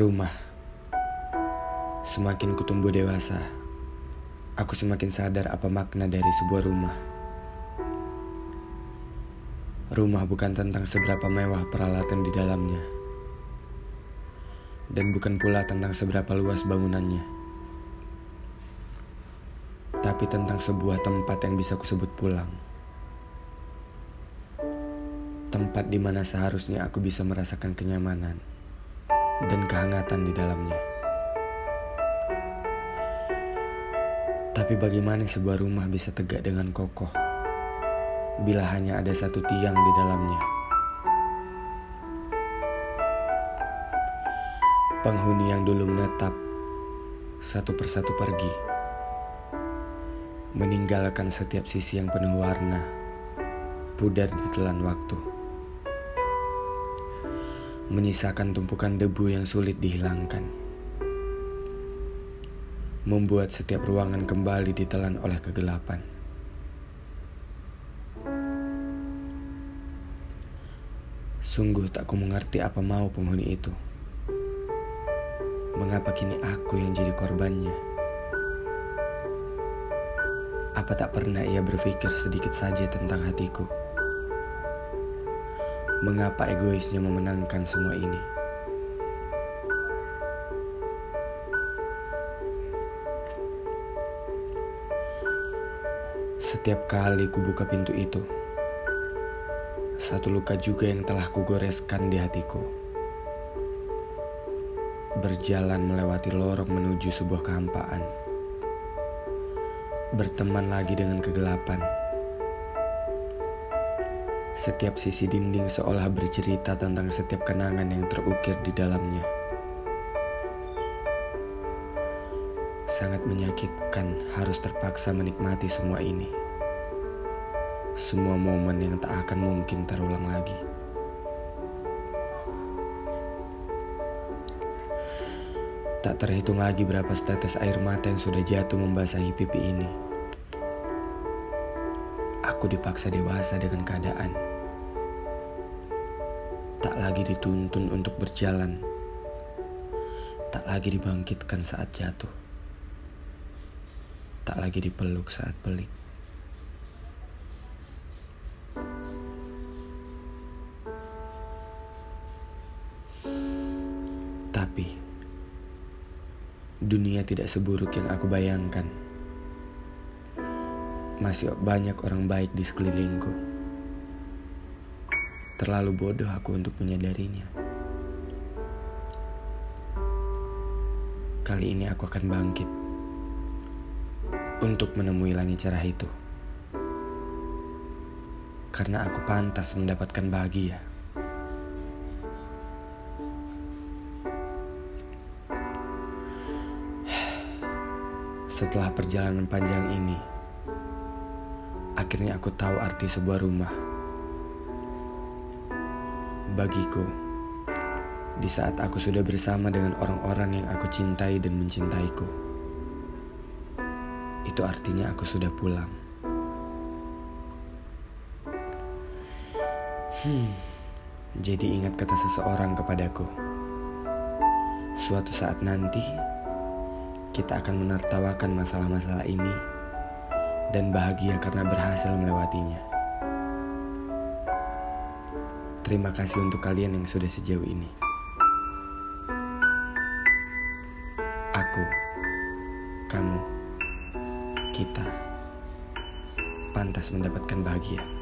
Rumah. Semakin kutumbuh dewasa, aku semakin sadar apa makna dari sebuah rumah. Rumah bukan tentang seberapa mewah peralatan di dalamnya. Dan bukan pula tentang seberapa luas bangunannya. Tapi tentang sebuah tempat yang bisa kusebut pulang. Tempat di mana seharusnya aku bisa merasakan kenyamanan dan kehangatan di dalamnya. Tapi bagaimana sebuah rumah bisa tegak dengan kokoh bila hanya ada satu tiang di dalamnya? Penghuni yang dulu menetap satu persatu pergi, meninggalkan setiap sisi yang penuh warna, pudar di telan waktu menyisakan tumpukan debu yang sulit dihilangkan. Membuat setiap ruangan kembali ditelan oleh kegelapan. Sungguh tak ku mengerti apa mau penghuni itu. Mengapa kini aku yang jadi korbannya? Apa tak pernah ia berpikir sedikit saja tentang hatiku? Mengapa egoisnya memenangkan semua ini? Setiap kali ku buka pintu itu, satu luka juga yang telah kugoreskan di hatiku. Berjalan melewati lorong menuju sebuah kehampaan. Berteman lagi dengan kegelapan setiap sisi dinding seolah bercerita tentang setiap kenangan yang terukir di dalamnya. Sangat menyakitkan harus terpaksa menikmati semua ini. Semua momen yang tak akan mungkin terulang lagi. Tak terhitung lagi berapa setetes air mata yang sudah jatuh membasahi pipi ini. Aku dipaksa dewasa dengan keadaan tak lagi dituntun untuk berjalan, tak lagi dibangkitkan saat jatuh, tak lagi dipeluk saat pelik. Tapi dunia tidak seburuk yang aku bayangkan. Masih banyak orang baik di sekelilingku. Terlalu bodoh aku untuk menyadarinya. Kali ini aku akan bangkit untuk menemui langit cerah itu. Karena aku pantas mendapatkan bahagia. Setelah perjalanan panjang ini, akhirnya aku tahu arti sebuah rumah bagiku. Di saat aku sudah bersama dengan orang-orang yang aku cintai dan mencintaiku, itu artinya aku sudah pulang. Hmm, jadi ingat kata seseorang kepadaku. Suatu saat nanti, kita akan menertawakan masalah-masalah ini dan bahagia karena berhasil melewatinya. Terima kasih untuk kalian yang sudah sejauh ini. Aku, kamu, kita pantas mendapatkan bahagia.